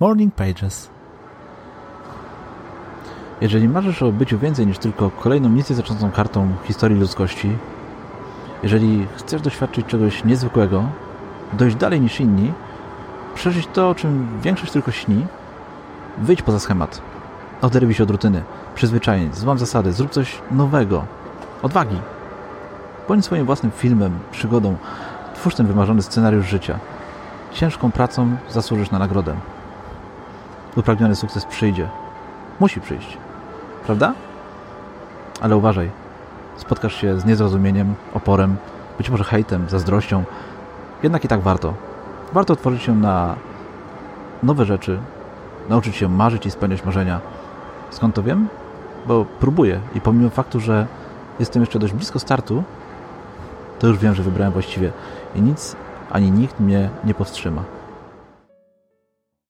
Morning Pages. Jeżeli marzysz o byciu więcej niż tylko kolejną nic znaczącą kartą historii ludzkości, jeżeli chcesz doświadczyć czegoś niezwykłego, dojść dalej niż inni, przeżyć to, o czym większość tylko śni, wyjdź poza schemat. Oderwij się od rutyny, przyzwyczajeń, złam zasady, zrób coś nowego. Odwagi. Bądź swoim własnym filmem, przygodą, twórz ten wymarzony scenariusz życia. Ciężką pracą zasłużysz na nagrodę. Upragniony sukces przyjdzie. Musi przyjść. Prawda? Ale uważaj. Spotkasz się z niezrozumieniem, oporem, być może hejtem, zazdrością. Jednak i tak warto. Warto otworzyć się na nowe rzeczy, nauczyć się marzyć i spełniać marzenia. Skąd to wiem? Bo próbuję i pomimo faktu, że jestem jeszcze dość blisko startu, to już wiem, że wybrałem właściwie i nic ani nikt mnie nie powstrzyma.